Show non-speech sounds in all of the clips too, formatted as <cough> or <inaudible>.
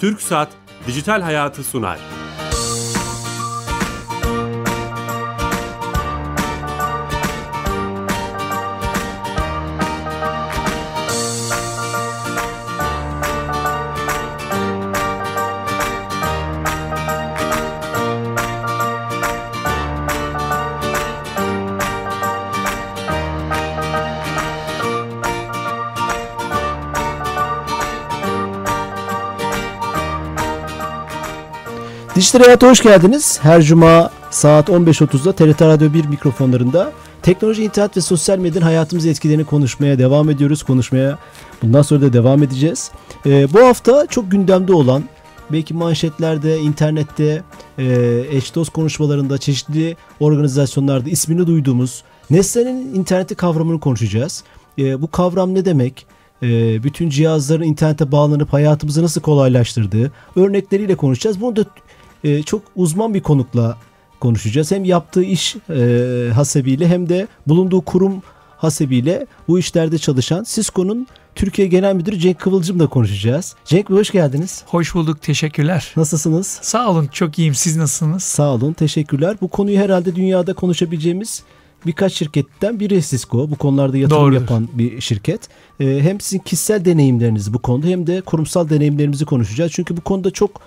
Türk Saat Dijital Hayatı sunar. Dijital Hayat'a hoş geldiniz. Her cuma saat 15.30'da TRT Radyo 1 mikrofonlarında teknoloji, internet ve sosyal medyanın hayatımızı etkilerini konuşmaya devam ediyoruz. Konuşmaya bundan sonra da devam edeceğiz. Ee, bu hafta çok gündemde olan belki manşetlerde, internette, e, eş dost konuşmalarında, çeşitli organizasyonlarda ismini duyduğumuz Nesne'nin interneti kavramını konuşacağız. E, bu kavram ne demek? E, bütün cihazların internete bağlanıp hayatımızı nasıl kolaylaştırdığı örnekleriyle konuşacağız. Bunu da e, çok uzman bir konukla konuşacağız. Hem yaptığı iş e, hasebiyle hem de bulunduğu kurum hasebiyle bu işlerde çalışan Cisco'nun Türkiye Genel Müdürü Cenk Kıvılcım'la konuşacağız. Cenk Bey hoş geldiniz. Hoş bulduk, teşekkürler. Nasılsınız? Sağ olun, çok iyiyim. Siz nasılsınız? Sağ olun, teşekkürler. Bu konuyu herhalde dünyada konuşabileceğimiz birkaç şirketten biri Cisco. Bu konularda yatırım Doğrudur. yapan bir şirket. Ee, hem sizin kişisel deneyimlerinizi bu konuda hem de kurumsal deneyimlerimizi konuşacağız. Çünkü bu konuda çok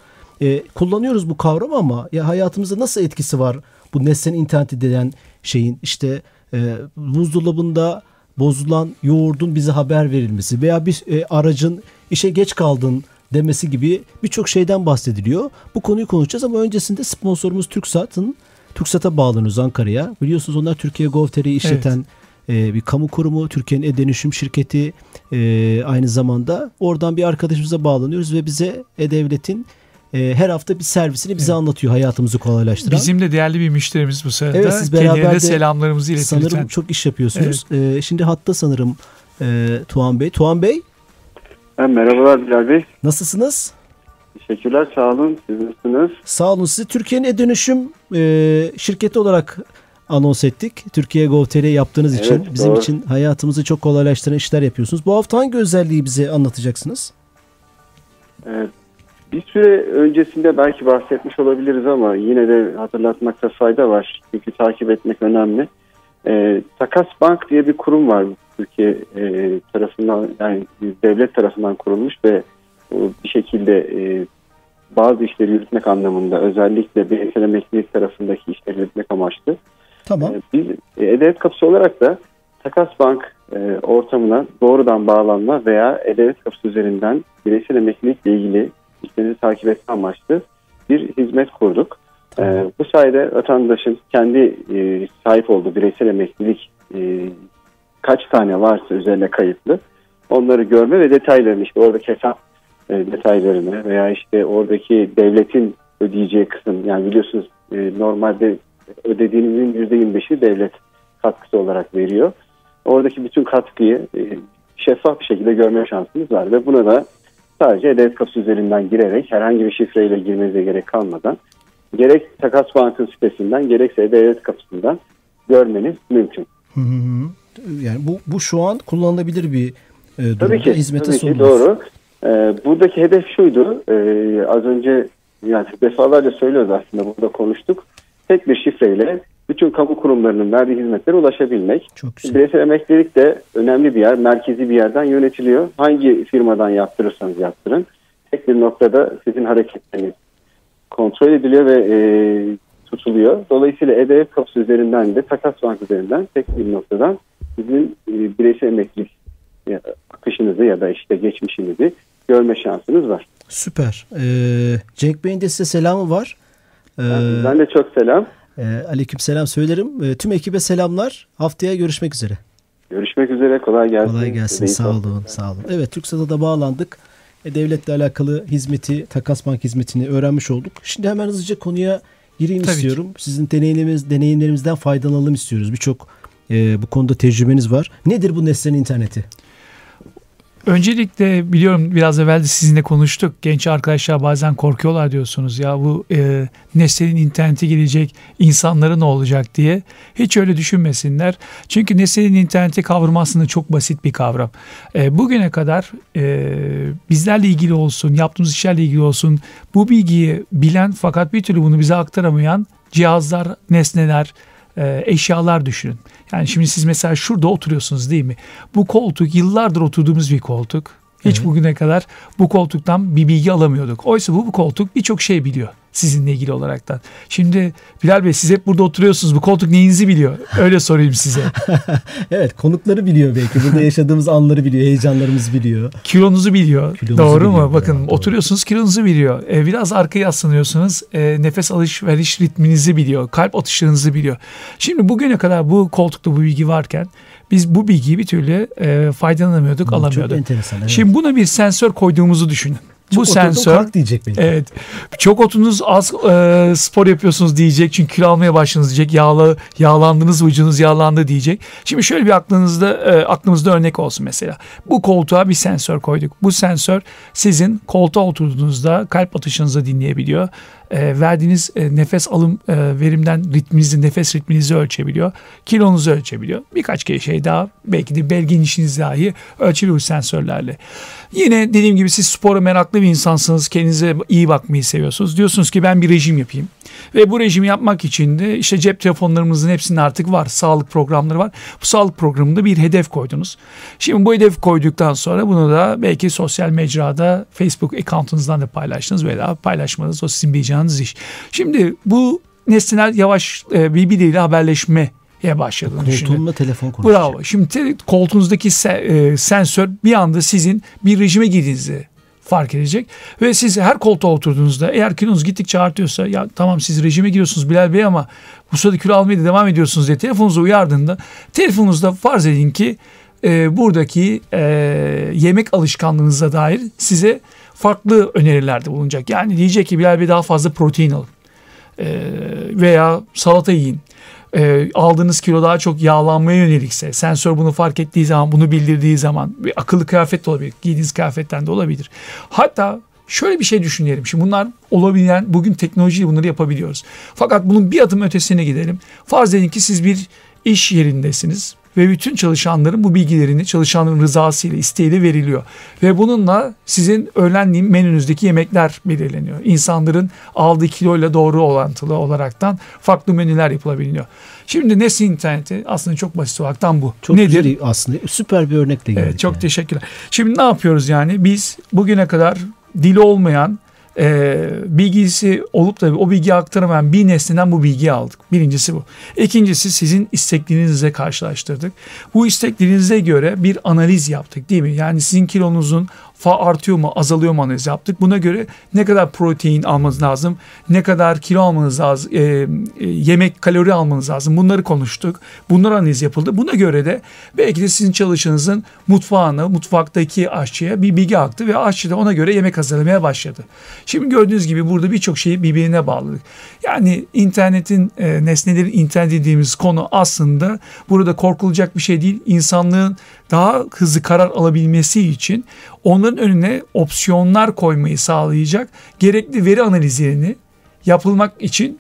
e, kullanıyoruz bu kavramı ama ya hayatımızda nasıl etkisi var bu nesnenin interneti denen şeyin işte e, buzdolabında bozulan yoğurdun bize haber verilmesi veya bir e, aracın işe geç kaldın demesi gibi birçok şeyden bahsediliyor. Bu konuyu konuşacağız ama öncesinde sponsorumuz TürkSat'ın TürkSat'a bağlanıyoruz Ankara'ya. Biliyorsunuz onlar Türkiye Gov.tr'yi işleten e, bir kamu kurumu, Türkiye'nin e-dönüşüm şirketi e, aynı zamanda. Oradan bir arkadaşımıza bağlanıyoruz ve bize E-Devlet'in e, her hafta bir servisini bize anlatıyor hayatımızı kolaylaştıran. Bizim de değerli bir müşterimiz bu sırada. Evet, siz beraber Kendilerine de selamlarımızı iletin sanırım lütfen. çok iş yapıyorsunuz. E, şimdi hatta sanırım e, Tuğan Bey. Tuğan Bey Ha, merhabalar Bilal Bey. nasılsınız? Teşekkürler sağ olun. Siz nasılsınız? Sağ olun. Sizi Türkiye'nin e-dönüşüm e, şirketi olarak anons ettik. Türkiye Gov.tr yaptığınız Evet, için bizim doğru. için hayatımızı çok kolaylaştıran işler yapıyorsunuz. Bu hafta hangi özelliği bize anlatacaksınız? Ee, bir süre öncesinde belki bahsetmiş olabiliriz ama yine de hatırlatmakta fayda var. Çünkü takip etmek önemli. Ee, Takas Bank diye bir kurum var Türkiye e, tarafından yani devlet tarafından kurulmuş ve o bir şekilde e, bazı işleri yürütmek anlamında özellikle bireysel emeklilik tarafındaki işleri yürütmek amaçlı. Tamam. Ee, Biz e, E-Devlet Kapısı olarak da Takas Bank e, ortamına doğrudan bağlanma veya E-Devlet Kapısı üzerinden bireysel emeklilikle ilgili işleri takip etme amaçlı bir hizmet kurduk. E, bu sayede vatandaşın kendi e, sahip olduğu bireysel emeklilik e, kaç tane varsa üzerine kayıtlı onları görme ve detaylarını işte oradaki hesap e, detaylarını veya işte oradaki devletin ödeyeceği kısım yani biliyorsunuz e, normalde ödediğinizin %25'i devlet katkısı olarak veriyor. Oradaki bütün katkıyı e, şeffaf bir şekilde görme şansınız var ve buna da sadece E-Devlet kapısı üzerinden girerek herhangi bir şifreyle girmenize gerek kalmadan gerek Takas Bank'ın sitesinden gerekse E-Devlet kapısından görmeniz mümkün. Hı hı hı. Yani bu bu şu an kullanılabilir bir e, durumda Tabii ki, hizmete tabii ki doğru. Ee, buradaki hedef şuydu, ee, az önce yani defalarca söylüyoruz aslında burada konuştuk. Tek bir şifreyle bütün kamu kurumlarının verdiği hizmetlere ulaşabilmek. Çok güzel. Bireysel emeklilik de önemli bir yer, merkezi bir yerden yönetiliyor. Hangi firmadan yaptırırsanız yaptırın. Tek bir noktada sizin hareketleriniz kontrol ediliyor ve e, tutuluyor. Dolayısıyla E-Devlet kapısı üzerinden de Takas Bank üzerinden tek bir noktadan sizin e, bireysel emeklilik e, akışınızı ya da işte geçmişinizi görme şansınız var. Süper. Ee, Cenk Bey'in de size selamı var. Ee, Ben de çok selam. E, aleyküm selam söylerim. E, tüm ekibe selamlar. Haftaya görüşmek üzere. Görüşmek üzere. Kolay gelsin. Kolay gelsin. Sağ olun. Sağ olun. Evet TürkSat'a da bağlandık. E, devletle alakalı hizmeti, Takas Bank hizmetini öğrenmiş olduk. Şimdi hemen hızlıca konuya gireyim Tabii istiyorum. Sizin deneyimleriniz, deneyimlerimizden faydalanalım istiyoruz. Birçok e, bu konuda tecrübeniz var. Nedir bu nesnenin interneti? Öncelikle biliyorum biraz evvel de sizinle konuştuk. Genç arkadaşlar bazen korkuyorlar diyorsunuz ya bu e, Nesne'nin internete gelecek insanları ne olacak diye. Hiç öyle düşünmesinler. Çünkü Nesne'nin interneti kavramı aslında çok basit bir kavram. E, bugüne kadar e, bizlerle ilgili olsun, yaptığımız işlerle ilgili olsun bu bilgiyi bilen fakat bir türlü bunu bize aktaramayan cihazlar, nesneler, e, eşyalar düşünün. Yani şimdi siz mesela şurada oturuyorsunuz değil mi? Bu koltuk yıllardır oturduğumuz bir koltuk. Hiç Evet. bugüne kadar bu koltuktan bir bilgi alamıyorduk. Oysa bu, bu koltuk birçok şey biliyor sizinle ilgili olaraktan. Şimdi Bilal Bey siz hep burada oturuyorsunuz. Bu koltuk neyinizi biliyor? Öyle sorayım size. <laughs> Evet konukları biliyor belki. Burada yaşadığımız anları biliyor, heyecanlarımızı biliyor. Kilonuzu biliyor. Kilonuzu doğru biliyor, mu? Bakın doğru. oturuyorsunuz kilonuzu biliyor. Ee, biraz arkaya yaslanıyorsunuz. Ee, nefes alışveriş ritminizi biliyor. Kalp atışlarınızı biliyor. Şimdi bugüne kadar bu koltukta bu bilgi varken biz bu bilgiyi bir türlü e, faydalanamıyorduk, Bu Çok alamıyorduk. enteresan. Evet. Şimdi buna bir sensör koyduğumuzu düşünün. Çok bu sensör kalk diyecek belki. Evet. Çok otunuz az e, spor yapıyorsunuz diyecek. Çünkü kilo almaya başladınız diyecek. Yağla, yağlandınız, vücudunuz yağlandı diyecek. Şimdi şöyle bir aklınızda e, aklımızda örnek olsun mesela. Bu koltuğa bir sensör koyduk. Bu sensör sizin koltuğa oturduğunuzda kalp atışınızı dinleyebiliyor. E, verdiğiniz e, nefes alım e, verimden ritminizi, nefes ritminizi ölçebiliyor. Kilonuzu ölçebiliyor. Birkaç kere şey daha belki de bel genişliğinizi dahi bu sensörlerle. Yine dediğim gibi siz spora meraklı bir insansınız. Kendinize iyi bakmayı seviyorsunuz. Diyorsunuz ki ben bir rejim yapayım. Ve bu rejimi yapmak için de işte cep telefonlarımızın hepsinin artık var. Sağlık programları var. Bu sağlık programında bir hedef koydunuz. Şimdi bu hedef koyduktan sonra bunu da belki sosyal mecrada Facebook account'unuzdan da paylaştınız veya paylaşmanız o sizin bileceğiniz iş. Şimdi bu nesneler yavaş e, birbiriyle haberleşmeye başladığını düşünün. Koltuğumla telefon konuşacak. Bravo. Şimdi te- koltuğunuzdaki se- e, sensör bir anda sizin bir rejime girdiğinizi fark edecek. Ve siz her koltuğa oturduğunuzda eğer kilonuz gittikçe artıyorsa ya tamam siz rejime giriyorsunuz Bilal Bey ama bu sırada kilo almaya da devam ediyorsunuz diye telefonunuza uyardığında telefonunuzda farz edin ki e, buradaki e, yemek alışkanlığınıza dair size farklı önerilerde bulunacak. Yani diyecek ki Bilal Bey daha fazla protein alın E, veya salata yiyin e, aldığınız kilo daha çok yağlanmaya yönelikse, sensör bunu fark ettiği zaman, bunu bildirdiği zaman bir akıllı kıyafet de olabilir, giydiğiniz kıyafetten de olabilir. Hatta şöyle bir şey düşünelim. Şimdi bunlar olabilen, bugün teknolojiyle bunları yapabiliyoruz. Fakat bunun bir adım ötesine gidelim. Farz edin ki siz bir iş yerindesiniz ve bütün çalışanların bu bilgilerini çalışanların rızasıyla, isteğiyle veriliyor. Ve bununla sizin öğlenliğin menünüzdeki yemekler belirleniyor. İnsanların aldığı kiloyla doğru orantılı olaraktan farklı menüler yapılabiliyor. Şimdi Nesli interneti aslında çok basit olaraktan bu. Çok Nedir? güzel aslında. Süper bir örnekle geldik. Evet, çok yani. teşekkürler. Şimdi ne yapıyoruz yani? Biz bugüne kadar dili olmayan e, bilgisi olup da o bilgiyi aktaramayan bir nesneden bu bilgiyi aldık. Birincisi bu. İkincisi sizin isteklerinizle karşılaştırdık. Bu isteklerinize göre bir analiz yaptık değil mi? Yani sizin kilonuzun fa artıyor mu azalıyor mu analiz yaptık. Buna göre ne kadar protein almanız lazım, ne kadar kilo almanız lazım, e, e, yemek kalori almanız lazım. Bunları konuştuk. Bunlar analiz yapıldı. Buna göre de belki de sizin çalışanınızın mutfağına, mutfaktaki aşçıya bir bilgi aktı ve aşçı da ona göre yemek hazırlamaya başladı. Şimdi gördüğünüz gibi burada birçok şeyi birbirine bağladık. Yani internetin, e, nesnelerin internet dediğimiz konu aslında burada korkulacak bir şey değil. İnsanlığın daha hızlı karar alabilmesi için onların önüne opsiyonlar koymayı sağlayacak gerekli veri analizlerini yapılmak için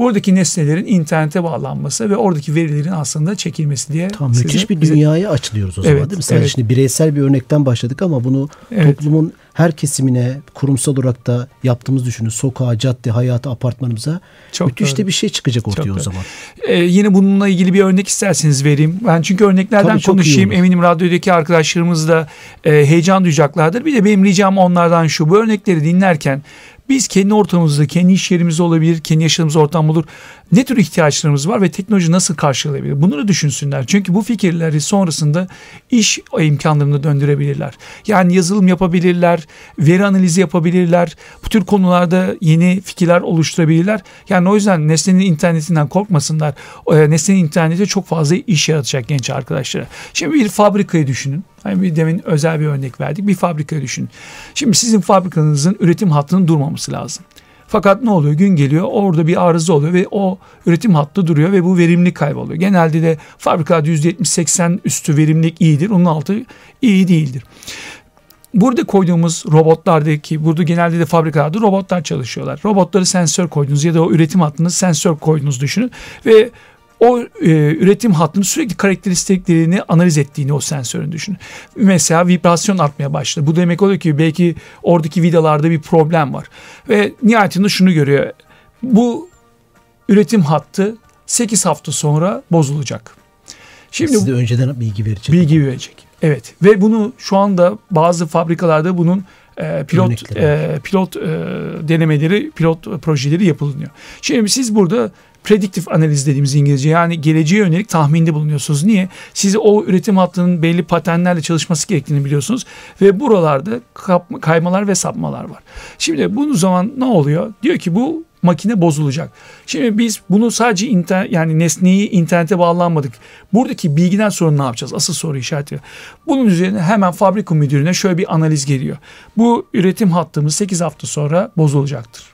buradaki nesnelerin internete bağlanması ve oradaki verilerin aslında çekilmesi diye Tamam, size- müthiş bir bize- dünyaya açılıyoruz o zaman Evet, değil mi? Sadece evet. şimdi bireysel bir örnekten başladık ama bunu Evet. toplumun her kesimine, kurumsal olarak da yaptığımız düşünün. Sokağa, cadde, hayata, apartmanımıza Çok müthiş doğru. de bir şey çıkacak ortaya Çok o doğru. zaman. Ee, yine bununla ilgili bir örnek isterseniz vereyim. Ben çünkü örneklerden Tabii, konuşayım. Eminim radyodaki arkadaşlarımız da e, heyecan duyacaklardır. Bir de benim ricam onlardan şu. Bu örnekleri dinlerken biz kendi ortamımızda, kendi iş yerimizde olabilir, kendi yaşadığımız ortam olur. Ne tür ihtiyaçlarımız var ve teknoloji nasıl karşılayabilir? Bunları düşünsünler. Çünkü bu fikirleri sonrasında iş imkanlarını döndürebilirler. Yani yazılım yapabilirler, veri analizi yapabilirler. Bu tür konularda yeni fikirler oluşturabilirler. Yani o yüzden Nesne'nin internetinden korkmasınlar. E, Nesne'nin interneti çok fazla iş yaratacak genç arkadaşlara. Şimdi bir fabrikayı düşünün. Hani bir demin özel bir örnek verdik. Bir fabrikayı düşünün. Şimdi sizin fabrikanızın üretim hattının durmaması lazım. Fakat ne oluyor? Gün geliyor orada bir arıza oluyor ve o üretim hattı duruyor ve bu verimlilik kayboluyor. Genelde de fabrikalarda %70-80 üstü verimlilik iyidir. Onun altı iyi değildir. burada koyduğumuz robotlardaki burada genelde de fabrikalarda robotlar çalışıyorlar. Robotları sensör koydunuz ya da o üretim hattını sensör koydunuz düşünün ve o e, üretim hattının sürekli karakteristiklerini analiz ettiğini o sensörün düşünün. Mesela vibrasyon artmaya başladı. Bu demek oluyor ki belki oradaki vidalarda bir problem var. Ve nihayetinde şunu görüyor. Bu üretim hattı 8 hafta sonra bozulacak. Şimdi Size önceden bilgi verecek. Bilgi verecek. Evet ve bunu şu anda bazı fabrikalarda bunun e, pilot e, pilot e, denemeleri, pilot projeleri yapılıyor. Şimdi siz burada prediktif analiz dediğimiz İngilizce yani geleceğe yönelik tahminde bulunuyorsunuz. Niye? Siz o üretim hattının belli paternlerle çalışması gerektiğini biliyorsunuz ve buralarda kaymalar ve sapmalar var. Şimdi bunun zaman ne oluyor? Diyor ki bu makine bozulacak. Şimdi biz bunu sadece internet yani nesneyi internete bağlanmadık. Buradaki bilgiden sonra ne yapacağız? Asıl soru işareti. Bunun üzerine hemen fabrika müdürüne şöyle bir analiz geliyor. Bu üretim hattımız 8 hafta sonra bozulacaktır.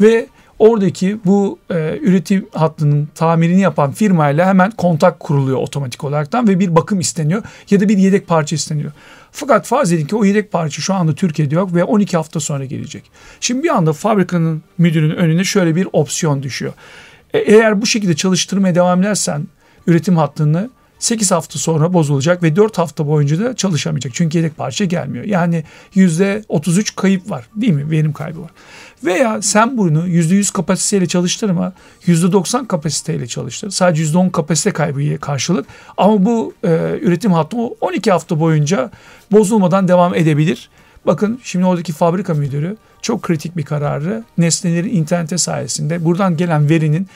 Ve oradaki bu e, üretim hattının tamirini yapan firmayla hemen kontak kuruluyor otomatik olaraktan ve bir bakım isteniyor ya da bir yedek parça isteniyor. Fakat farz edin ki o yedek parça şu anda Türkiye'de yok ve 12 hafta sonra gelecek. Şimdi bir anda fabrikanın müdürünün önüne şöyle bir opsiyon düşüyor. E, eğer bu şekilde çalıştırmaya devam edersen üretim hattını 8 hafta sonra bozulacak ve 4 hafta boyunca da çalışamayacak. Çünkü yedek parça gelmiyor. Yani %33 kayıp var değil mi? Verim kaybı var. Veya sen bunu %100 kapasiteyle çalıştırma, %90 kapasiteyle çalıştır. Sadece %10 kapasite kaybı karşılık. Ama bu e, üretim hattı 12 hafta boyunca bozulmadan devam edebilir. Bakın şimdi oradaki fabrika müdürü çok kritik bir kararı nesnelerin internete sayesinde buradan gelen verinin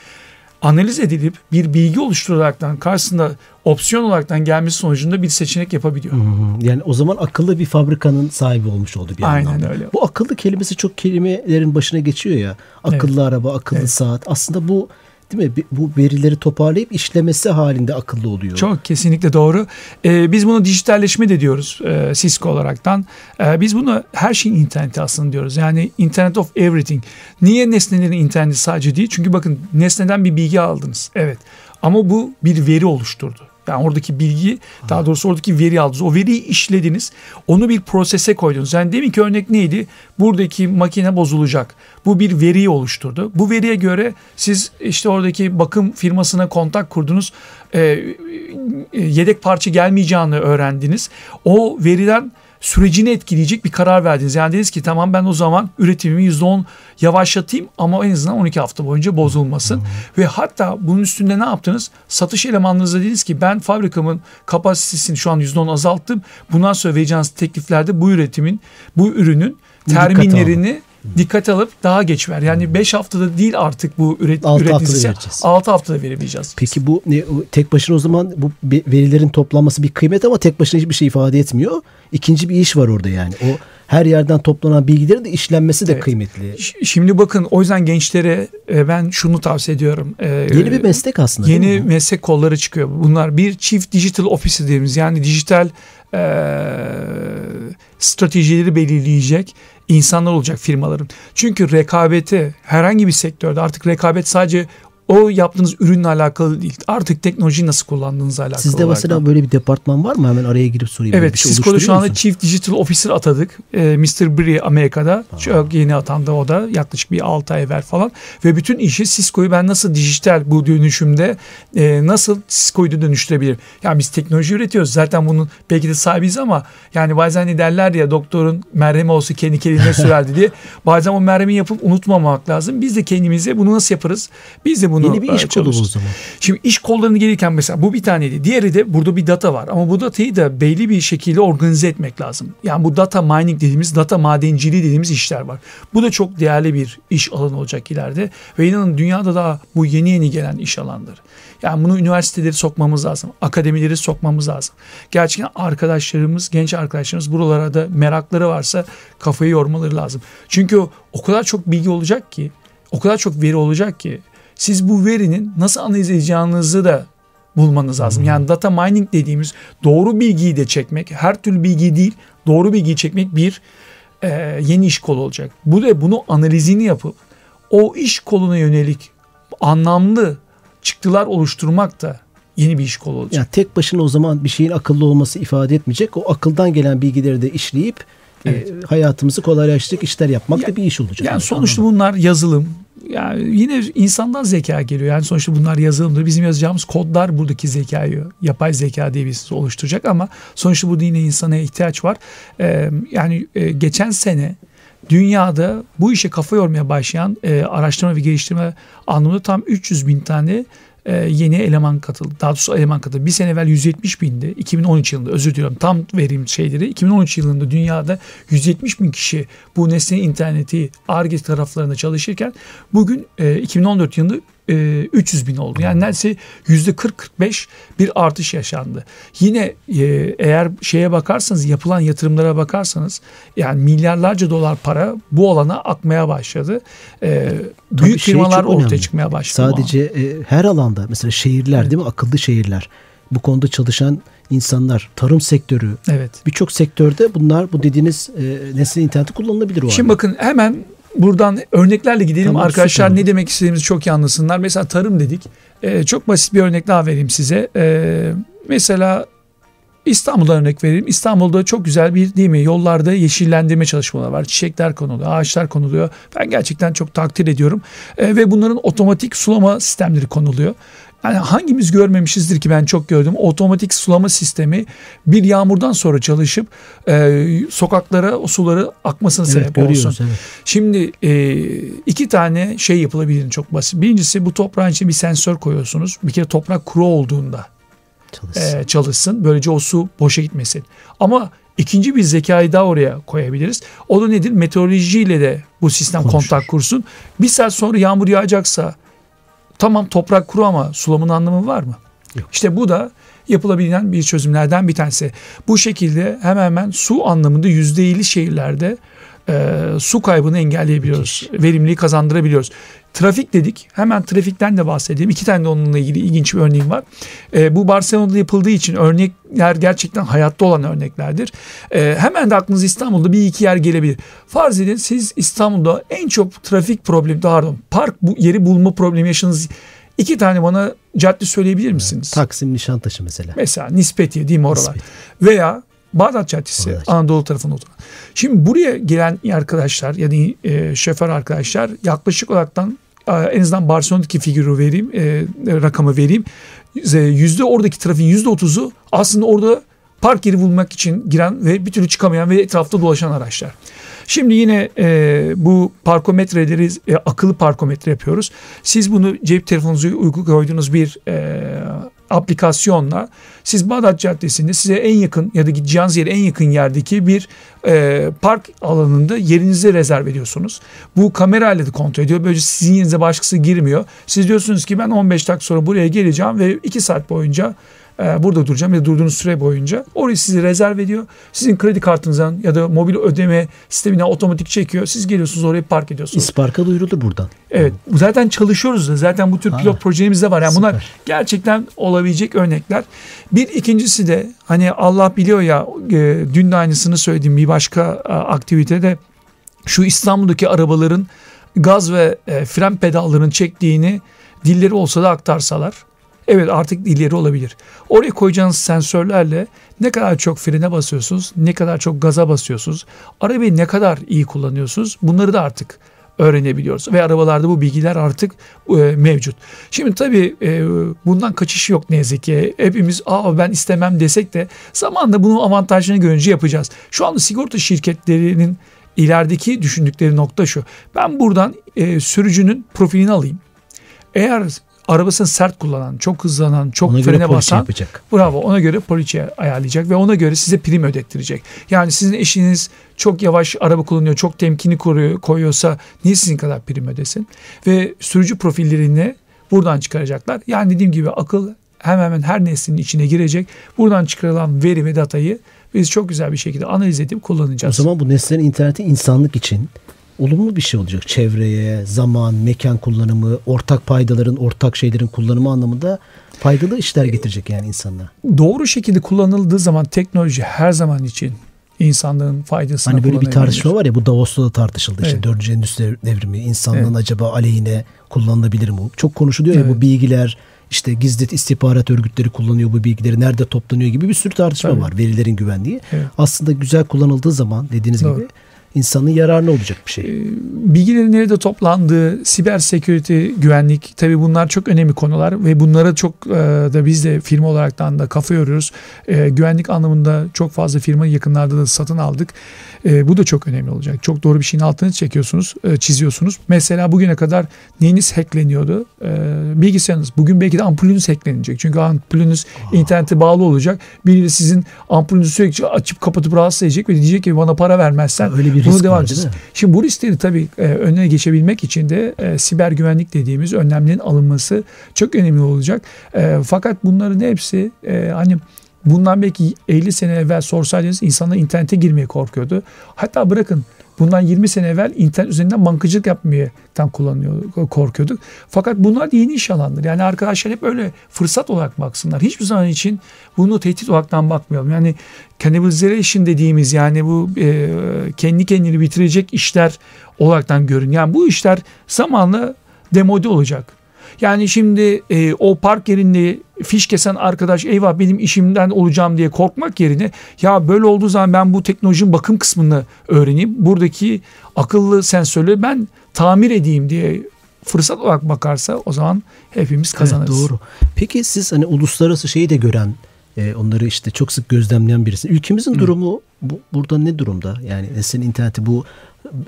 analiz edilip bir bilgi oluşturularaktan karşısında opsiyon olaraktan gelmesi sonucunda bir seçenek yapabiliyor. Hı. Yani o zaman akıllı bir fabrikanın sahibi olmuş oldu bir Aynen anlamda. öyle. Bu akıllı kelimesi çok kelimelerin başına geçiyor ya. Akıllı evet. araba, akıllı evet. saat. Aslında bu değil mi? Bu verileri toparlayıp işlemesi halinde akıllı oluyor. Çok kesinlikle doğru. Ee, biz bunu dijitalleşme de diyoruz e, Cisco olaraktan. E, biz bunu her şeyin interneti aslında diyoruz. Yani Internet of Everything. Niye nesnelerin interneti sadece değil? Çünkü bakın nesneden bir bilgi aldınız. Evet. Ama bu bir veri oluşturdu. Yani oradaki bilgi daha doğrusu oradaki veri aldınız. O veriyi işlediniz. Onu bir prosese koydunuz. Yani demin ki örnek neydi? Buradaki makine bozulacak. Bu bir veriyi oluşturdu. Bu veriye göre siz işte oradaki bakım firmasına kontak kurdunuz. E, yedek parça gelmeyeceğini öğrendiniz. O veriden sürecini etkileyecek bir karar verdiniz. Yani dediniz ki tamam ben o zaman üretimimi %10 yavaşlatayım ama en azından 12 hafta boyunca bozulmasın. Hmm. Ve hatta bunun üstünde ne yaptınız? Satış elemanlarınıza dediniz ki ben fabrikamın kapasitesini şu an %10 azalttım. Bundan sonra vereceğiniz tekliflerde bu üretimin, bu ürünün terminlerini dikkat alıp daha geç ver. Yani 5 haftada değil artık bu üret, 6 üreticisi. 6 haftada verebileceğiz. Peki bu ne, tek başına o zaman bu verilerin toplanması bir kıymet ama tek başına hiçbir şey ifade etmiyor. İkinci bir iş var orada yani. O her yerden toplanan bilgilerin de işlenmesi de evet. kıymetli. Şimdi bakın o yüzden gençlere e, ben şunu tavsiye ediyorum. E, yeni bir meslek aslında. Yeni meslek kolları çıkıyor. Bunlar bir Chief Digital Officer dediğimiz yani dijital e, stratejileri belirleyecek insanlar olacak firmaların. Çünkü rekabeti herhangi bir sektörde artık rekabet sadece o yaptığınız ürünle alakalı değil. Artık teknolojiyi nasıl kullandığınızla alakalı. Sizde mesela olarak. böyle bir departman var mı? Hemen araya girip sorayım. Evet. Şey Cisco'da şu anda Chief Digital Officer atadık. Ee, Mr. Bree Amerika'da. Aha. Çok yeni atandı o da. Yaklaşık bir 6 ay evvel falan. Ve bütün işi Cisco'yu ben nasıl dijital bu dönüşümde e, nasıl Cisco'yu da dönüştürebilirim? Yani biz teknoloji üretiyoruz. Zaten bunun belki de sahibiz ama yani bazen derler ya doktorun merhemi olsa kendi kendine <laughs> sürerdi diye. Bazen o merhemi yapıp unutmamak lazım. Biz de kendimize bunu nasıl yaparız? Biz de bunu Yeni bir iş kolu bu zaman. Şimdi iş kollarını gelirken mesela bu bir taneydi. Diğeri de burada bir data var. Ama bu datayı da belli bir şekilde organize etmek lazım. Yani bu data mining dediğimiz, data madenciliği dediğimiz işler var. Bu da çok değerli bir iş alanı olacak ileride. Ve inanın dünyada da bu yeni yeni gelen iş alanları. Yani bunu üniversiteleri sokmamız lazım. Akademileri sokmamız lazım. Gerçekten arkadaşlarımız, genç arkadaşlarımız buralara da merakları varsa kafayı yormaları lazım. Çünkü o kadar çok bilgi olacak ki, o kadar çok veri olacak ki siz bu verinin nasıl analiz edeceğinizi de bulmanız lazım. Hmm. Yani data mining dediğimiz doğru bilgiyi de çekmek, her türlü bilgi değil, doğru bilgiyi çekmek bir e, yeni iş kolu olacak. Bu da bunu analizini yapıp o iş koluna yönelik anlamlı çıktılar oluşturmak da yeni bir iş kolu olacak. Yani tek başına o zaman bir şeyin akıllı olması ifade etmeyecek. O akıldan gelen bilgileri de işleyip Evet. e, hayatımızı kolaylaştıracak işler yapmak Ya- da bir iş olacak. Yani sonuçta anladım. bunlar yazılım. Yani yine insandan zeka geliyor. Yani sonuçta bunlar yazılımdır. Bizim yazacağımız kodlar buradaki zekayı, yapay zeka diye bir oluşturacak ama sonuçta burada yine insana ihtiyaç var. Ee, yani e, geçen sene dünyada bu işe kafa yormaya başlayan e, araştırma ve geliştirme anlamında tam 300 bin tane e, yeni eleman katıldı. Daha doğrusu eleman katıldı. Bir sene evvel 170 bindi. 2013 yılında özür diliyorum tam vereyim şeyleri. 2013 yılında dünyada 170 bin kişi bu nesnenin interneti ARGE taraflarında çalışırken bugün e, 2014 yılında e, 300 bin oldu. Yani neredeyse yüzde 40-45 bir artış yaşandı. Yine e, eğer şeye bakarsanız yapılan yatırımlara bakarsanız yani milyarlarca dolar para bu alana akmaya başladı. E, Tabii büyük şey firmalar ortaya önemli. çıkmaya başladı. Sadece e, her alanda mesela şehirler değil mi? Akıllı şehirler. Bu konuda çalışan insanlar, tarım sektörü, Evet. birçok sektörde bunlar bu dediğiniz e, nesne interneti kullanılabilir o Şimdi anda. bakın hemen buradan örneklerle gidelim Tamam, arkadaşlar süper. ne demek istediğimizi çok iyi anlasınlar. Mesela tarım dedik. Ee, çok basit bir örnek daha vereyim size. Ee, mesela İstanbul'dan örnek vereyim. İstanbul'da çok güzel bir değil mi yollarda yeşillendirme çalışmaları var. Çiçekler konuluyor, ağaçlar konuluyor. Ben gerçekten çok takdir ediyorum. Ee, ve bunların otomatik sulama sistemleri konuluyor. Yani hangimiz görmemişizdir ki ben çok gördüm. Otomatik sulama sistemi bir yağmurdan sonra çalışıp e, sokaklara o suları akmasına evet, sebep olsun. Evet. Şimdi e, iki tane şey yapılabilir çok basit. Birincisi bu toprağın içine bir sensör koyuyorsunuz. Bir kere toprak kuru olduğunda Çalışsın. e, çalışsın. Böylece o su boşa gitmesin. Ama ikinci bir zekayı daha oraya koyabiliriz. O da nedir? Meteorolojiyle de bu sistem Konuşur. kontak kursun. Bir saat sonra yağmur yağacaksa tamam toprak kuru ama sulamanın anlamı var mı? Yok. İşte bu da yapılabilen bir çözümlerden bir tanesi. Bu şekilde hemen hemen su anlamında %50 şehirlerde e, su kaybını engelleyebiliyoruz. Verimliliği kazandırabiliyoruz. Trafik dedik. Hemen trafikten de bahsedeyim. İki tane de onunla ilgili ilginç bir örneğim var. E, bu Barcelona'da yapıldığı için örnekler gerçekten hayatta olan örneklerdir. E, hemen de aklınıza İstanbul'da bir iki yer gelebilir. Farz edin siz İstanbul'da en çok trafik problemi, pardon park bu, yeri bulma problemi yaşadığınız iki tane bana cadde söyleyebilir misiniz? Taksim Nişantaşı mesela. Mesela Nispetiye değil mi oralar? Nispeti. Veya Bağdat Caddesi Bağdat. Anadolu tarafında oturan. Şimdi buraya gelen arkadaşlar yani e, şoför arkadaşlar yaklaşık olaraktan e, en azından Barcelona'daki figürü vereyim, e, rakamı vereyim. E, Yüzde oradaki trafiğin yüzde otuzu aslında orada park yeri bulmak için giren ve bir türlü çıkamayan ve etrafta dolaşan araçlar. Şimdi yine e, bu parkometreleri e, akıllı parkometre yapıyoruz. Siz bunu cep telefonunuza uygu koyduğunuz bir e, aplikasyonla siz Bağdat Caddesi'nde size en yakın ya da gideceğiniz yere en yakın yerdeki bir e, park alanında yerinizi rezerv ediyorsunuz. Bu kamerayla da kontrol ediyor. Böylece sizin yerinize başkası girmiyor. Siz diyorsunuz ki ben 15 dakika sonra buraya geleceğim ve 2 saat boyunca burada duracağım ya durduğunuz süre boyunca. Orayı sizi rezerv ediyor. Sizin kredi kartınızdan ya da mobil ödeme sistemine otomatik çekiyor. Siz geliyorsunuz oraya park ediyorsunuz. İspark'a duyurulur buradan. Evet. Zaten çalışıyoruz da. Zaten bu tür Ha, pilot projemiz de var. Yani bunlar süper. gerçekten olabilecek örnekler. Bir ikincisi de hani Allah biliyor ya e, dün de aynısını söyledim bir başka e, aktivitede şu İstanbul'daki arabaların gaz ve e, fren pedallarının çektiğini dilleri olsa da aktarsalar. Evet artık dilleri olabilir. Oraya koyacağınız sensörlerle ne kadar çok frene basıyorsunuz, ne kadar çok gaza basıyorsunuz, arabayı ne kadar iyi kullanıyorsunuz bunları da artık öğrenebiliyoruz. Ve arabalarda bu bilgiler artık e, mevcut. Şimdi tabii e, bundan kaçış yok ne yazık ki. Hepimiz Aa, ben istemem desek de zamanla bunun avantajlarını görünce yapacağız. Şu anda sigorta şirketlerinin ilerideki düşündükleri nokta şu. Ben buradan e, sürücünün profilini alayım. Eğer arabasını sert kullanan, çok hızlanan, çok Ona frene basan yapacak. Bravo. Ona göre poliçe ayarlayacak ve ona göre size prim ödettirecek. Yani sizin eşiniz çok yavaş araba kullanıyor, çok temkini koruyor, koyuyorsa niye sizin kadar prim ödesin? Ve sürücü profillerini buradan çıkaracaklar. Yani dediğim gibi akıl hemen hemen her neslin içine girecek. Buradan çıkarılan veri ve datayı biz çok güzel bir şekilde analiz edip O kullanacağız. zaman bu nesnelerin interneti insanlık için olumlu bir şey olacak. Çevreye, zaman, mekan kullanımı, ortak paydaların, ortak şeylerin kullanımı anlamında faydalı işler getirecek yani insanlara. Doğru şekilde kullanıldığı zaman teknoloji her zaman için insanlığın faydasına Hani böyle bir tartışma var ya bu Davos'ta da tartışıldı işte Evet. dördüncü endüstri devrimi insanlığın Evet. acaba aleyhine kullanılabilir mi? Çok konuşuluyor ya Evet. bu bilgiler işte gizli istihbarat örgütleri kullanıyor bu bilgileri nerede toplanıyor gibi bir sürü tartışma Tabii. var verilerin güvenliği. Evet. Aslında güzel kullanıldığı zaman dediğiniz Doğru. gibi insanın yararına olacak bir şey. Ee, bilgilerin nerede toplandığı, siber security, güvenlik tabii bunlar çok önemli konular ve bunlara çok e, da biz de firma olaraktan da kafa yoruyoruz. E, güvenlik anlamında çok fazla firma yakınlarda da satın aldık. E, bu da çok önemli olacak. Çok doğru bir şeyin altını çekiyorsunuz, çiziyorsunuz. Mesela bugüne kadar neyiniz hackleniyordu? Bilgisayarınız. Bugün belki de ampulünüz hacklenecek. Çünkü ampulünüz internete bağlı olacak. Biri sizin ampulünüzü sürekli açıp kapatıp rahatsız edecek ve diyecek ki bana para vermezsen Öyle bir risk devam var edeceğiz. değil mi? Şimdi bu riskleri tabii e, önüne geçebilmek için de e, siber güvenlik dediğimiz önlemlerin alınması çok önemli olacak. E, fakat bunların hepsi e, hani bundan belki 50 sene evvel sorsaydınız insanlar internete girmeye korkuyordu. Hatta bırakın bundan 20 sene evvel internet üzerinden bankacılık yapmayı,tan kullanıyor, korkuyorduk. Fakat bunlar yeni iş alanları. Yani arkadaşlar hep öyle fırsat olarak baksınlar. Hiçbir zaman için bunu tehdit olaraktan bakmayalım. Yani cannibalization dediğimiz yani bu e, kendi kendini bitirecek işler olaraktan görün. Yani bu işler zamanla demode olacak. Yani şimdi e, o park yerinde fiş kesen arkadaş eyvah benim işimden olacağım diye korkmak yerine ya böyle olduğu zaman ben bu teknolojinin bakım kısmını öğreneyim. Buradaki akıllı sensörleri ben tamir edeyim diye fırsat olarak bakarsa o zaman hepimiz kazanırız. Evet, doğru. Peki siz hani uluslararası şeyi de gören, e, onları işte çok sık gözlemleyen birisi. Ülkemizin durumu bu, burada ne durumda? Yani senin interneti bu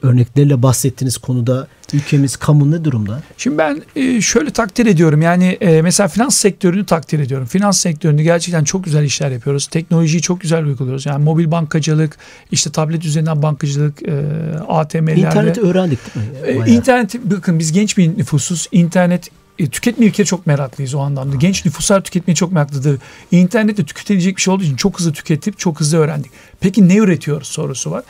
örneklerle bahsettiğiniz konuda ülkemiz kamu ne durumda? Şimdi ben e, şöyle takdir ediyorum. Yani e, mesela finans sektörünü takdir ediyorum. Finans sektöründe gerçekten çok güzel işler yapıyoruz. Teknolojiyi çok güzel uyguluyoruz. Yani mobil bankacılık, işte tablet üzerinden bankacılık, e, ATM'lerde. İnterneti öğrendik değil mi? Bayağı. İnternet bakın biz genç bir nüfusuz. İnternet e, tüketme ülke çok meraklıyız o anlamda. Genç nüfuslar tüketmeye çok meraklıdır. İnternette tüketilecek bir şey olduğu için çok hızlı tüketip çok hızlı öğrendik. Peki ne üretiyoruz sorusu var.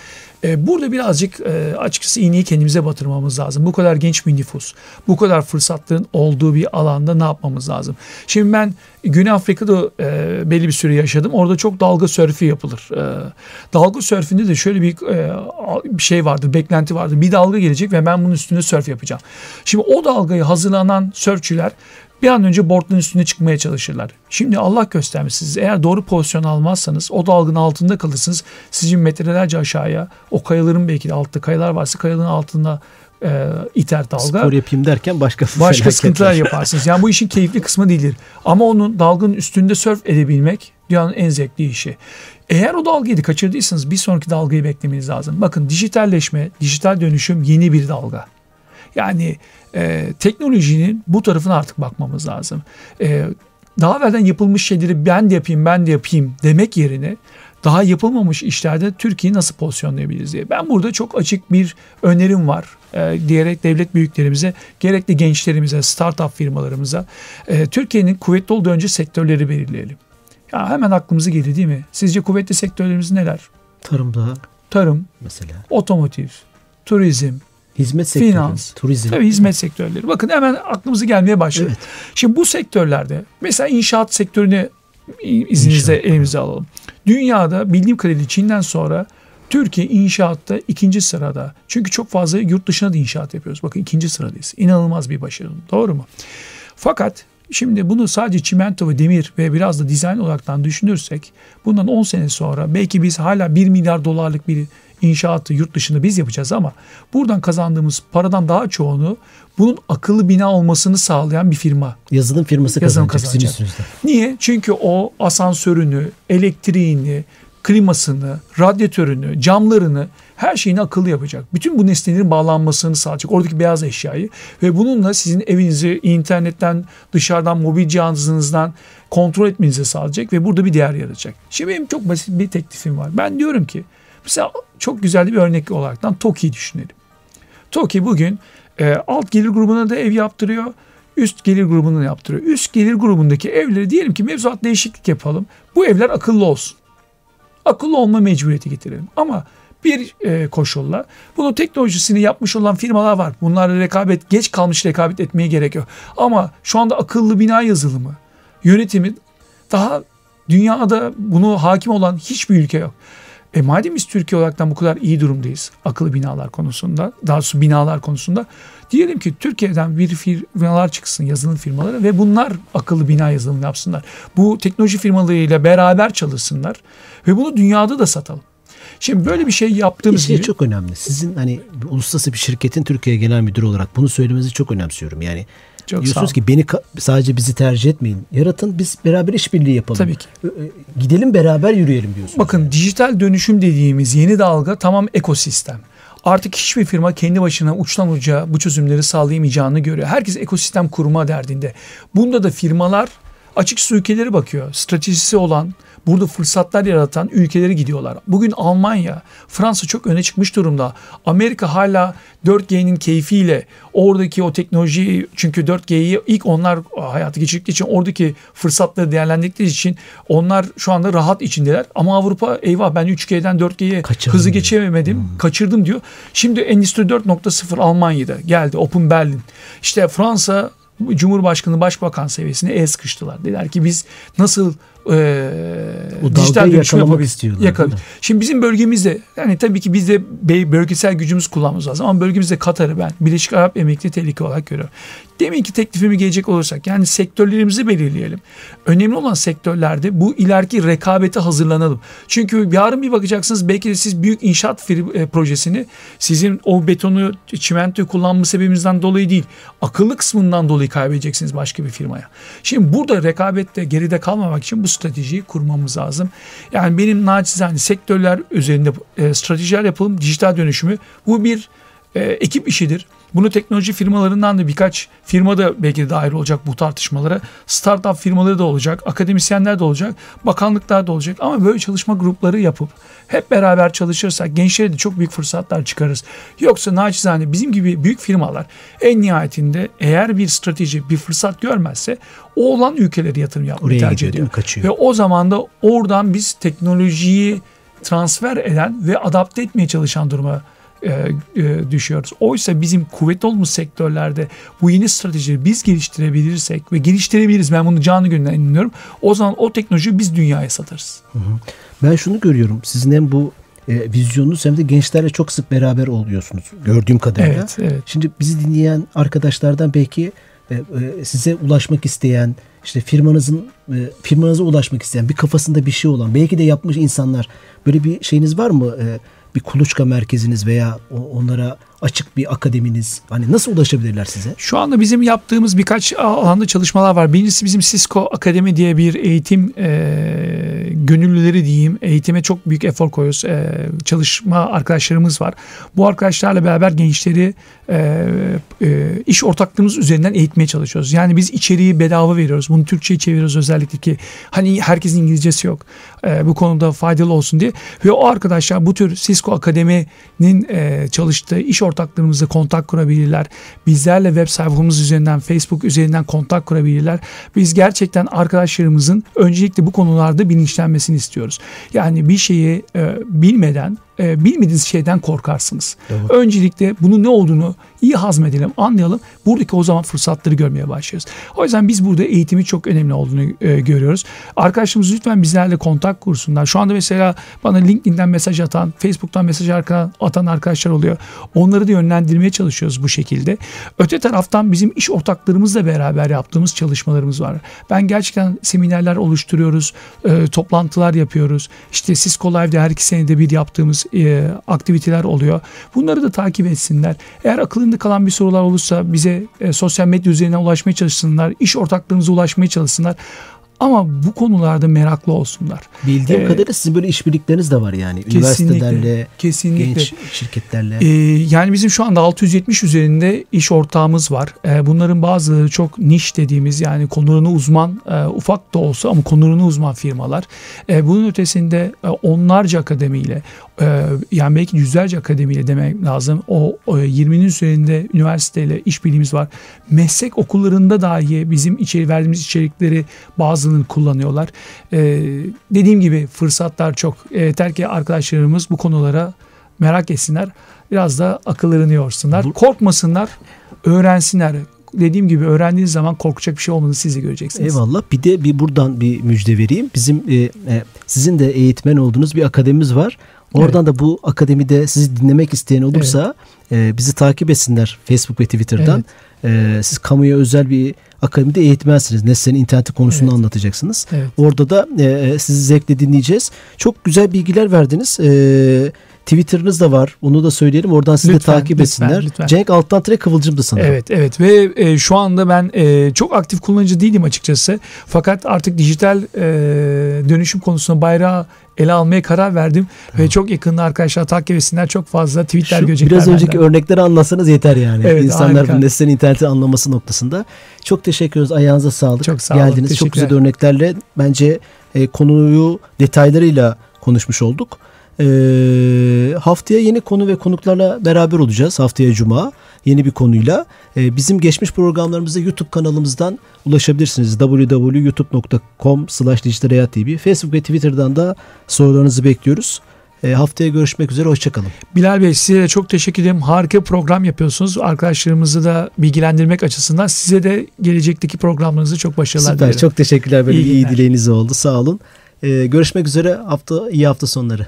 E, burada birazcık e, açıkçası iğneyi kendimize batırmamız lazım. Bu kadar genç bir nüfus, bu kadar fırsatların olduğu bir alanda ne yapmamız lazım? Şimdi ben Güney Afrika'da e, belli bir süre yaşadım. Orada çok dalga sörfü yapılır. E, dalga sörfünde de şöyle bir, e, bir şey vardır, beklenti vardır. Bir dalga gelecek ve ben bunun üstünde sörf yapacağım. Şimdi o dalgayı hazırlanan sörfçüler bir an önce boardların üstüne çıkmaya çalışırlar. Şimdi Allah göstermesin siz eğer doğru pozisyon almazsanız o dalgın altında kalırsınız. Sizin metrelerce aşağıya o kayaların belki de altta kayalar varsa kayaların altında e, iter dalga. Spor yapayım derken başka Başka sıkıntılar <laughs> yaparsınız. Yani bu işin keyifli kısmı değildir. Ama onun dalganın üstünde sörf edebilmek dünyanın en zevkli işi. Eğer o dalgayı da kaçırdıysanız bir sonraki dalgayı beklemeniz lazım. Bakın dijitalleşme, dijital dönüşüm yeni bir dalga. Yani e, teknolojinin bu tarafına artık bakmamız lazım. E, daha evvelden yapılmış şeyleri ben de yapayım, ben de yapayım demek yerine daha yapılmamış işlerde Türkiye'yi nasıl pozisyonlayabiliriz diye. Ben burada çok açık bir önerim var e, diyerek devlet büyüklerimize, gerekli gençlerimize, startup firmalarımıza e, Türkiye'nin kuvvetli olduğu önce sektörleri belirleyelim. Ya hemen aklımıza gelir değil mi? Sizce kuvvetli sektörlerimiz neler? Tarımda Tarım, mesela. otomotiv, turizm, Hizmet sektörü, Finans. turizm. Tabii hizmet sektörleri. Bakın hemen aklımıza gelmeye başladı. Evet. Şimdi bu sektörlerde mesela inşaat sektörünü izninizle İnşaat. elimize alalım. Dünyada bildiğim kadarıyla Çin'den sonra Türkiye inşaatta ikinci sırada. Çünkü çok fazla yurt dışına da inşaat yapıyoruz. Bakın ikinci sıradayız. İnanılmaz bir başarı. Doğru mu? Fakat şimdi bunu sadece çimento ve demir ve biraz da dizayn olaraktan düşünürsek bundan 10 sene sonra belki biz hala 1 milyar dolarlık bir inşaatı yurt dışında biz yapacağız ama buradan kazandığımız paradan daha çoğunu bunun akıllı bina olmasını sağlayan bir firma Yazılım firması Yazılım kazanacak kazanacak. Niye? Çünkü o asansörünü, elektriğini, klimasını, radyatörünü, camlarını her şeyini akıllı yapacak. Bütün bu nesnelerin bağlanmasını sağlayacak. Oradaki beyaz eşyayı ve bununla sizin evinizi internetten, dışarıdan, mobil cihazınızdan kontrol etmenizi sağlayacak ve burada bir değer yaratacak. Şimdi benim çok basit bir teklifim var. Ben diyorum ki mesela çok güzel bir örnek olaraktan TOKİ'yi düşünelim. TOKİ bugün e, alt gelir grubuna da ev yaptırıyor. Üst gelir grubunu yaptırıyor. Üst gelir grubundaki evleri diyelim ki mevzuat değişiklik yapalım. Bu evler akıllı olsun. Akıllı olma mecburiyeti getirelim. Ama bir e, koşulla bunun teknolojisini yapmış olan firmalar var. Bunlarla rekabet geç kalmış rekabet etmeye gerek yok. Ama şu anda akıllı bina yazılımı, yönetimi daha dünyada bunu hakim olan hiçbir ülke yok. E madem biz Türkiye olaraktan bu kadar iyi durumdayız akıllı binalar konusunda, daha doğrusu binalar konusunda diyelim ki Türkiye'den bir firmalar çıksın yazılım firmaları ve bunlar akıllı bina yazılımı yapsınlar. Bu teknoloji firmalarıyla beraber çalışsınlar ve bunu dünyada da satalım. Şimdi böyle bir şey yaptığımız Bir şey gibi çok önemli. Sizin hani uluslararası bir şirketin Türkiye genel müdürü olarak bunu söylemenizi çok önemsiyorum. Yani Çok diyorsunuz ki beni sadece bizi tercih etmeyin. Yaratın biz beraber işbirliği yapalım. Tabii ki. Ö- Gidelim beraber yürüyelim diyorsunuz. Bakın dijital dönüşüm dediğimiz yeni dalga tamam ekosistem. Artık hiçbir firma kendi başına uçtan uca bu çözümleri sağlayamayacağını görüyor. Herkes ekosistem kurma derdinde. Bunda da firmalar açık su ülkeleri bakıyor. Stratejisi olan, burada fırsatlar yaratan ülkeleri gidiyorlar. Bugün Almanya, Fransa çok öne çıkmış durumda. Amerika hala 4G'nin keyfiyle oradaki o teknolojiyi çünkü 4G'yi ilk onlar hayata geçirdikleri için oradaki fırsatları değerlendirdikleri için onlar şu anda rahat içindeler. Ama Avrupa eyvah ben 3G'den 4G'ye Kaçırdım hızı diyor. geçemedim, kaçırdım diyor. Şimdi Endüstri 4.0 Almanya'da geldi Open Berlin. İşte Fransa Cumhurbaşkanı Başbakan seviyesine el sıkıştılar. Dediler ki biz nasıl e, O dijital dönüşüm yakalamak yapabiliriz? istiyorlar, Yakal- değil mi? Şimdi bizim bölgemizde yani tabii ki biz de bölgesel gücümüz kullanmamız lazım ama bölgemizde Katar'ı ben Birleşik Arap Emirlikleri tehlike olarak görüyorum. Demin ki teklifimi gelecek olursak yani sektörlerimizi belirleyelim. Önemli olan sektörlerde bu ileriki rekabete hazırlanalım. Çünkü yarın bir bakacaksınız belki de siz büyük inşaat e, projesini sizin o betonu, çimentoyu kullanma sebebinizden dolayı değil, akıllı kısmından dolayı kaybedeceksiniz başka bir firmaya. Şimdi burada rekabette geride kalmamak için bu stratejiyi kurmamız lazım. Yani benim naçizane sektörler üzerinde e, stratejiler yapalım, dijital dönüşümü. Bu bir e, ekip işidir. Bunu teknoloji firmalarından da birkaç firma da belki de dahil olacak bu tartışmalara. Startup firmaları da olacak, akademisyenler de olacak, bakanlıklar da olacak. Ama böyle çalışma grupları yapıp hep beraber çalışırsak gençlere de çok büyük fırsatlar çıkarırız. Yoksa naçizane bizim gibi büyük firmalar en nihayetinde eğer bir strateji, bir fırsat görmezse o olan ülkelere yatırım yapmayı Oraya tercih gidiyor ediyor. Kaçıyor. Ve o zaman da oradan biz teknolojiyi transfer eden ve adapte etmeye çalışan duruma e, e, düşüyoruz. Oysa bizim kuvvetli olduğumuz sektörlerde bu yeni stratejileri biz geliştirebilirsek ve geliştirebiliriz ben bunu canı gönülden inanıyorum. O zaman o teknolojiyi biz dünyaya satarız. Ben şunu görüyorum. Sizin hem bu e, vizyonunuz hem de gençlerle çok sık beraber oluyorsunuz. Gördüğüm kadarıyla. Evet, evet. Şimdi bizi dinleyen arkadaşlardan belki e, e, size ulaşmak isteyen, işte firmanızın e, firmanıza ulaşmak isteyen, bir kafasında bir şey olan, belki de yapmış insanlar böyle bir şeyiniz var mı? E, bir kuluçka merkeziniz veya onlara açık bir akademiniz. Hani nasıl ulaşabilirler size? Şu anda bizim yaptığımız birkaç alanda çalışmalar var. Birincisi bizim Cisco Akademi diye bir eğitim e, gönüllüleri diyeyim. Eğitime çok büyük efor koyuyoruz. E, çalışma arkadaşlarımız var. Bu arkadaşlarla beraber gençleri e, e, iş ortaklığımız üzerinden eğitmeye çalışıyoruz. Yani biz içeriği bedava veriyoruz. Bunu Türkçe'ye çeviriyoruz özellikle ki hani herkesin İngilizcesi yok. E, bu konuda faydalı olsun diye. Ve o arkadaşlar bu tür Cisco Akademi'nin e, çalıştığı iş ortaklarımızla kontak kurabilirler. Bizlerle web sayfamız üzerinden, Facebook üzerinden kontak kurabilirler. Biz gerçekten arkadaşlarımızın öncelikle bu konularda bilinçlenmesini istiyoruz. Yani bir şeyi e, bilmeden e, bilmediğiniz şeyden korkarsınız. Öncelikle bunun ne olduğunu iyi hazmedelim, anlayalım. Buradaki o zaman fırsatları görmeye başlıyoruz. O yüzden biz burada eğitimi çok önemli olduğunu e, görüyoruz. Arkadaşlarımız lütfen bizlerle kontak kursunlar. Şu anda mesela bana LinkedIn'den mesaj atan, Facebook'tan mesaj atan arkadaşlar oluyor. Onları da yönlendirmeye çalışıyoruz bu şekilde. Öte taraftan bizim iş ortaklarımızla beraber yaptığımız çalışmalarımız var. Ben gerçekten seminerler oluşturuyoruz, e, toplantılar yapıyoruz. İşte Cisco Live'de her iki senede bir yaptığımız e, aktiviteler oluyor. Bunları da takip etsinler. Eğer akılında kalan bir sorular olursa bize e, sosyal medya üzerinden ulaşmaya çalışsınlar. İş ortaklarımıza ulaşmaya çalışsınlar. Ama bu konularda meraklı olsunlar. Bildiğim Ee, kadarıyla sizin böyle işbirlikleriniz de var yani. Kesinlikle, Üniversitelerle, kesinlikle. genç şirketlerle. Ee, yani bizim şu anda 670 üzerinde iş ortağımız var. Ee, bunların bazıları çok niş dediğimiz yani konularına uzman e, ufak da olsa ama konularına uzman firmalar. Ee, bunun ötesinde e, onlarca akademiyle e, yani belki yüzlerce akademiyle demek lazım. O, o 20'nin üzerinde üniversiteyle işbirliğimiz var. Meslek okullarında dahi bizim içeri verdiğimiz içerikleri bazılarını kullanıyorlar. Ee, dediğim gibi fırsatlar çok. E, yeter ki arkadaşlarımız bu konulara merak etsinler. Biraz da akıllarını yorsunlar. Bu- Korkmasınlar, öğrensinler. Dediğim gibi öğrendiğiniz zaman korkacak bir şey olmadığını siz de göreceksiniz. Eyvallah. Bir de bir buradan bir müjde vereyim. Bizim e, e, sizin de eğitmen olduğunuz bir akademimiz var. Oradan da bu akademide sizi dinlemek isteyen olursa e, bizi takip etsinler Facebook ve Twitter'dan. E, siz kamuya özel bir akademide eğitmensiniz. Nesnenin interneti konusunu Evet. anlatacaksınız. Evet. Orada da e, sizi zevkle dinleyeceğiz. Çok güzel bilgiler verdiniz. E, Twitter'ınız da var. Onu da söyleyelim. Oradan sizi Lütfen, de takip lütfen, etsinler. lütfen. Cenk Alttan Tire Kıvılcım'dı sanırım. Evet evet ve e, şu anda ben e, çok aktif kullanıcı değilim açıkçası. Fakat artık dijital e, dönüşüm konusunda bayrağı ele almaya karar verdim. Ve çok yakında arkadaşlar takip etsinler. Çok fazla tweetler Şu görecekler biraz önceki benden. örnekleri anlatsanız yeter yani. Evet, İnsanlar nesnenin interneti anlaması noktasında. Çok teşekkür ederiz. Ayağınıza sağlık. Çok sağ olun, Geldiniz. Çok güzel örneklerle bence e, konuyu detaylarıyla konuşmuş olduk. E, haftaya yeni konu ve konuklarla beraber olacağız. Haftaya Cuma yeni bir konuyla. E, bizim geçmiş programlarımıza YouTube kanalımızdan ulaşabilirsiniz. www.youtube.com slash TV. Facebook ve Twitter'dan da sorularınızı bekliyoruz. E, haftaya görüşmek üzere. Hoşçakalın. Bilal Bey size de çok teşekkür ederim. Harika program yapıyorsunuz. Arkadaşlarımızı da bilgilendirmek açısından size de gelecekteki programlarınızı çok başarılar Süper. dilerim. Çok teşekkürler. Böyle İyi iyi dileğiniz oldu. Sağ olun. Ee, görüşmek üzere. Hafta iyi hafta sonları.